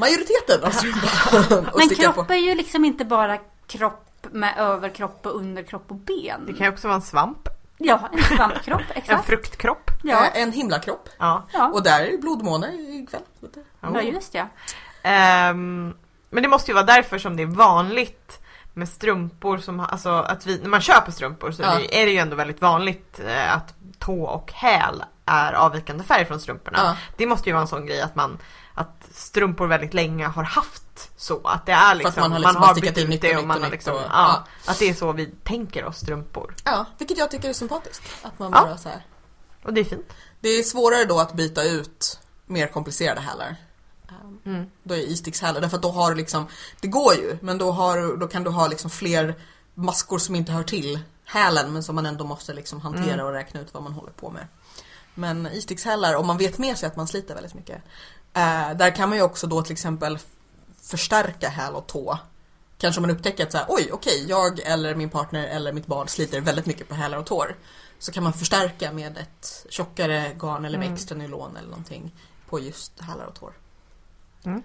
Majoriteten av att Men kropp på. är ju liksom inte bara kropp med överkropp och underkropp och ben. Det kan ju också vara en svamp. Ja, en svampkropp, En exakt. fruktkropp. Ja, Eh, En himlakropp. Ja. ja. Och där är blodmåne ikväll. ja just ja. Ehm, men det måste ju vara därför som det är vanligt med strumpor som, alltså att vi, när man köper strumpor så Ja. är det- är det ju ändå väldigt vanligt eh, att tå och häl är avvikande färg från strumporna. Ja. Det måste ju vara en sån grej att man, att strumpor väldigt länge har haft så. Att det är liksom, man har liksom bara stickat bytt in ut det och man har liksom, och- ja, Att det är så vi tänker oss strumpor. ja, vilket jag tycker är sympatiskt. Att man Ja. bara så här. Och det är fint. Det är svårare då att byta ut mer komplicerade hälar. Mm. Då är istickshälar, därför att då har du liksom, det går ju, men då, har, då kan du ha liksom fler maskor som inte hör till hälen men som man ändå måste liksom hantera Mm. och räkna ut vad man håller på med. Men istickshälar, om man vet med sig att man sliter väldigt mycket, eh, där kan man ju också då till exempel förstärka häl och tå. Kanske om man upptäcker att så här, oj okej, jag eller min partner eller mitt barn sliter väldigt mycket på hälar och tår. Så kan man förstärka med ett tjockare garn eller med Mm. extra nylon eller någonting på just hälar och tår. Mm.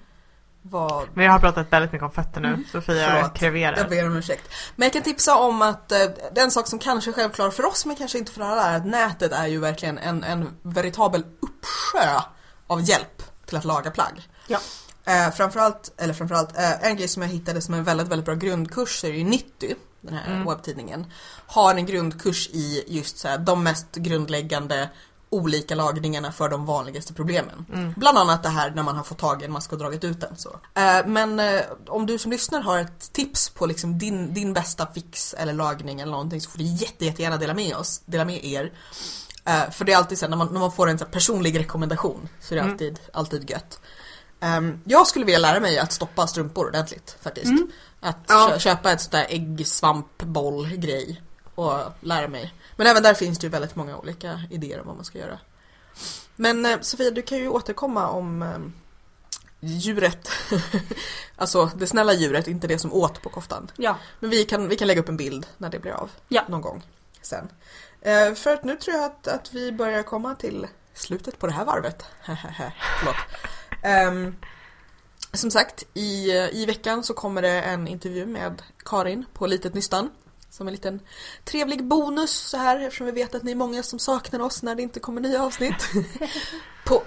Vad Vi har pratat väldigt mycket om fötter nu. Sofia Förlåt. Jag kreverar. ber om ursäkt. Men jag kan tipsa om att eh, det är en sak som kanske är självklar för oss men kanske inte för alla är att nätet är ju verkligen en, en veritabel uppsjö av hjälp till att laga plagg. Ja. Eh, framförallt, eller framförallt, eh, en grej som jag hittade som en väldigt, väldigt bra grundkurs är ju Nitty, den här Mm. webbtidningen, har en grundkurs i just så här, de mest grundläggande olika lagningarna för de vanligaste problemen. Mm. Bland annat det här när man har fått tag i en mask och dragit ut den. Så. Eh, men eh, om du som lyssnar har ett tips på liksom din, din bästa fix eller lagning eller någonting så får du jätte, jättegärna dela med oss, dela med er. Eh, för det är alltid så här, när man, när man får en så personlig rekommendation så är det Mm. alltid, alltid gött. Ehm, jag skulle vilja lära mig att stoppa strumpor ordentligt faktiskt. Mm. Att Ja. kö- köpa ett sånt där äggsvampboll-grej och lära mig. Men även där finns det ju väldigt många olika idéer om vad man ska göra. Men eh, Sofia, du kan ju återkomma om eh, djuret. alltså det snälla djuret, inte det som åt på koftan. Ja. Men vi kan, vi kan lägga upp en bild när det blir av. Ja. Någon gång sen. Eh, för att nu tror jag att, att vi börjar komma till slutet på det här varvet. Förlåt. Ehm, som sagt, i, i veckan så kommer det en intervju med Karin på Litet Nystan. Som en liten trevlig bonus så här eftersom vi vet att ni är många som saknar oss när det inte kommer nya avsnitt. på,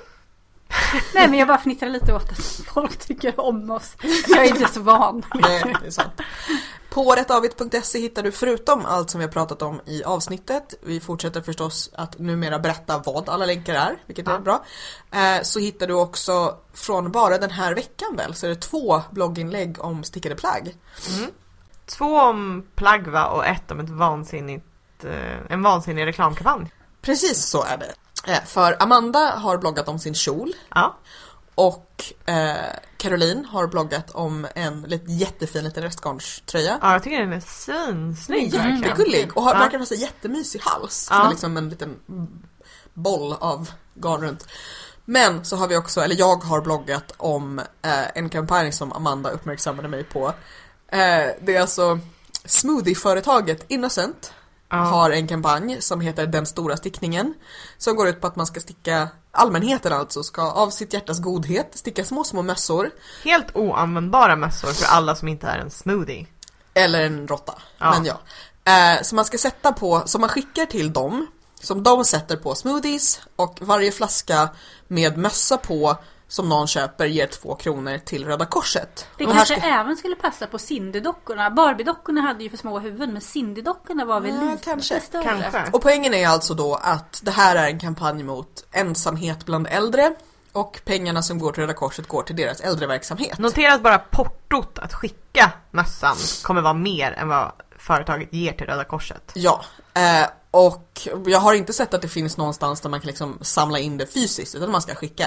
Nej men jag bara fnittrar lite åt att folk tycker om oss. Jag är inte så van. Nej, det är sant. På rättavit.se hittar du förutom allt som vi har pratat om i avsnittet, vi fortsätter förstås att numera berätta vad alla länkar är, vilket är Ja. bra. Eh, så hittar du också från bara den här veckan väl, så är det två blogginlägg om stickade plagg. Mm. Två om plagg va och ett om ett vansinnigt, eh, en vansinnig reklamkampanj. Precis så är det. Eh, för Amanda har bloggat om sin kjol Ja. Och eh, Caroline har bloggat om en lite jättefin liten restgarnströja. ja, jag tycker den är svinsnygg. Jättegullig och har, Ja. verkar ha så jättemysig hals. Ja. Med liksom en liten boll av garn runt. Men så har vi också, eller jag har bloggat om eh, en kampanj som Amanda uppmärksammade mig på. Eh, det är alltså smoothieföretaget Innocent Ja. har en kampanj som heter Den stora stickningen. Som går ut på att man ska sticka, allmänheten alltså, ska av sitt hjärtas godhet sticka små, små mössor. Helt oanvändbara mössor för alla som inte är en smoothie. Eller en råtta. Ja. Men ja. Eh, som man ska sätta på, som man skickar till dem. Som de sätter på smoothies och varje flaska med mössa på som någon köper ger två kronor till Röda Korset. Det kanske ska- även skulle passa på Cindy-dockorna. Barbie-dockorna hade ju för små huvuden men Cindy-dockorna var väl Ja, lite kanske. större. Kanske. Och poängen är alltså då att det här är en kampanj mot ensamhet bland äldre och pengarna som går till Röda Korset går till deras äldreverksamhet. Notera att bara portot att skicka mössan kommer vara mer än vad företaget ger till Röda Korset. Ja, eh, och jag har inte sett att det finns någonstans där man kan liksom samla in det fysiskt utan man ska skicka.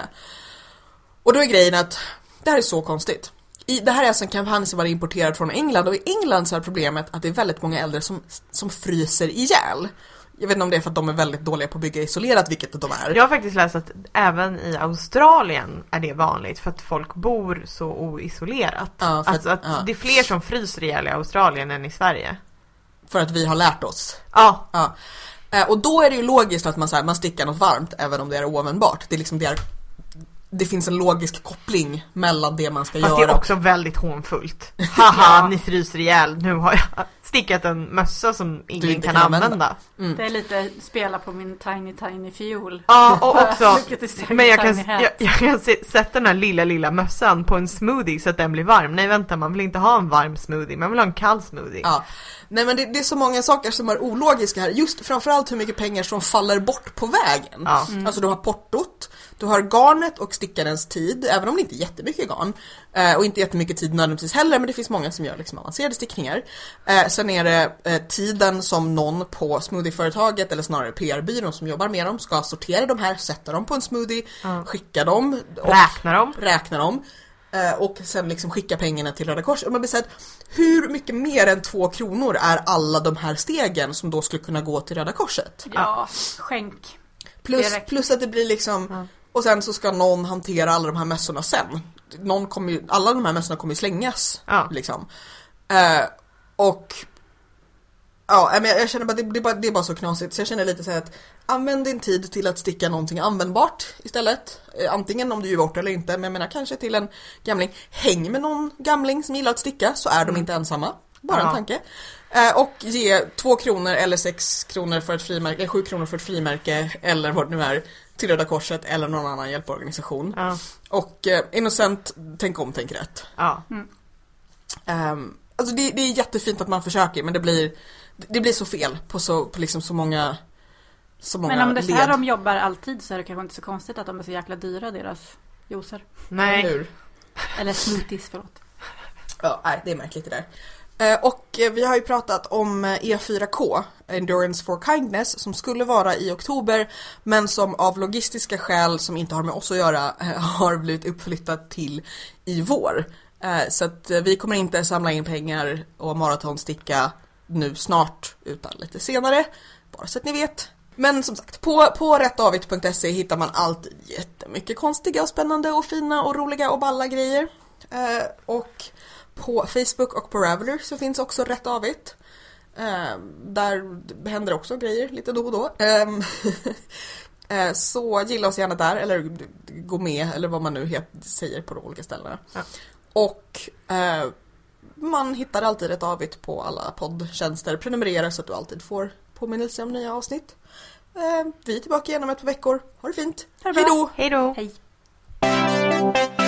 Och då är grejen att det här är så konstigt. I, det här är alltså en kampanj som var importerad från England och i England så är problemet att det är väldigt många äldre som, som fryser ihjäl. Jag vet inte om det är för att de är väldigt dåliga på att bygga isolerat, vilket de är. Jag har faktiskt läst att även i Australien är det vanligt för att folk bor så oisolerat. Ja, alltså att- att ja. det är fler som fryser ihjäl i Australien än i Sverige. För att vi har lärt oss. Ja, Ja. Eh, Och då är det ju logiskt att man, så här, man stickar något varmt även om det är oanvändbart. Det, är liksom, det, är, det finns en logisk koppling mellan det man ska fast göra. det är också väldigt hånfullt. Haha, ni fryser ihjäl. Nu har jag stickat en mössa som ingen inte kan, kan använda. använda. Mm. Det är lite spela på min tiny tiny fiol. Ja, och också Men jag kan, jag, jag kan sätta den här lilla, lilla mössan på en smoothie så att den blir varm. Nej vänta, man vill inte ha en varm smoothie, man vill ha en kall smoothie. Ja. Nej men det, det är så många saker som är ologiska här. Just framförallt hur mycket pengar som faller bort på vägen. Ja. Alltså du har portot, du har garnet och stickarens tid, även om det inte är jättemycket garn. Eh, och inte jättemycket tid nödvändigtvis heller, men det finns många som gör liksom avancerade stickningar. Eh, sen är det eh, tiden som någon på smoothieföretaget, eller snarare PR-byrån som jobbar med dem, ska sortera de här, sätta dem på en smoothie, Ja. skicka dem. Och Räkna dem. räkna dem eh, och sen liksom skicka pengarna till Röda Korset. Och man blir så här, hur mycket mer än två kronor är alla de här stegen som då skulle kunna gå till Röda Korset? Ja, skänk. Plus, Direkt. plus att det blir liksom, Ja. och sen så ska någon hantera alla de här mössorna sen. Någon kommer ju, alla de här mössorna kommer ju slängas. Ja. Liksom. Eh, och Ja, men jag, känner bara det, det, är bara det är bara så knasigt så jag känner lite så här att använd din tid till att sticka någonting användbart istället. Eh, Antingen om du gör bort eller inte, men jag menar kanske till en gamling. Häng med någon gamling som gillar att sticka så är de inte ensamma. Bara en Ja. tanke. Eh, och ge två kronor eller sex kronor för ett frimärke, eller sju kronor för ett frimärke eller vad det nu är till Röda Korset eller någon annan hjälporganisation. Ja. Och eh, Innocent, tänk om, tänk rätt. ja. Um, alltså det, det är jättefint att man försöker men det blir, det blir så fel på så, på liksom så många, så många Men om det är så här led. de jobbar alltid så är det kanske inte så konstigt att de är så jäkla dyra deras juicer. Eller Nej. hur? Eller smoothies, förlåt. Ja, nej, det är märkligt det där. Eh, Och eh, vi har ju pratat om eh, E4K, Endurance for Kindness, som skulle vara i oktober men som av logistiska skäl som inte har med oss att göra har blivit uppflyttat till i vår. Så att vi kommer inte samla in pengar och maratonsticka nu snart utan lite senare, bara så att ni vet. Men som sagt, på, på rättavit.se hittar man alltid jättemycket konstiga och spännande och fina och roliga och balla grejer. Eh, och på Facebook och på Ravelry så finns också Rätt Avigt. Eh, där händer också grejer lite då och då. Ehm, eh, så gilla oss gärna där eller gå med eller vad man nu säger på de olika ställena. Ja. Och eh, man hittar alltid ett avigt på alla poddtjänster. Prenumerera så att du alltid får påminnelse om nya avsnitt. Eh, vi är tillbaka igen om ett par veckor. Ha det fint! Ha det Hej då! Hej! Hej.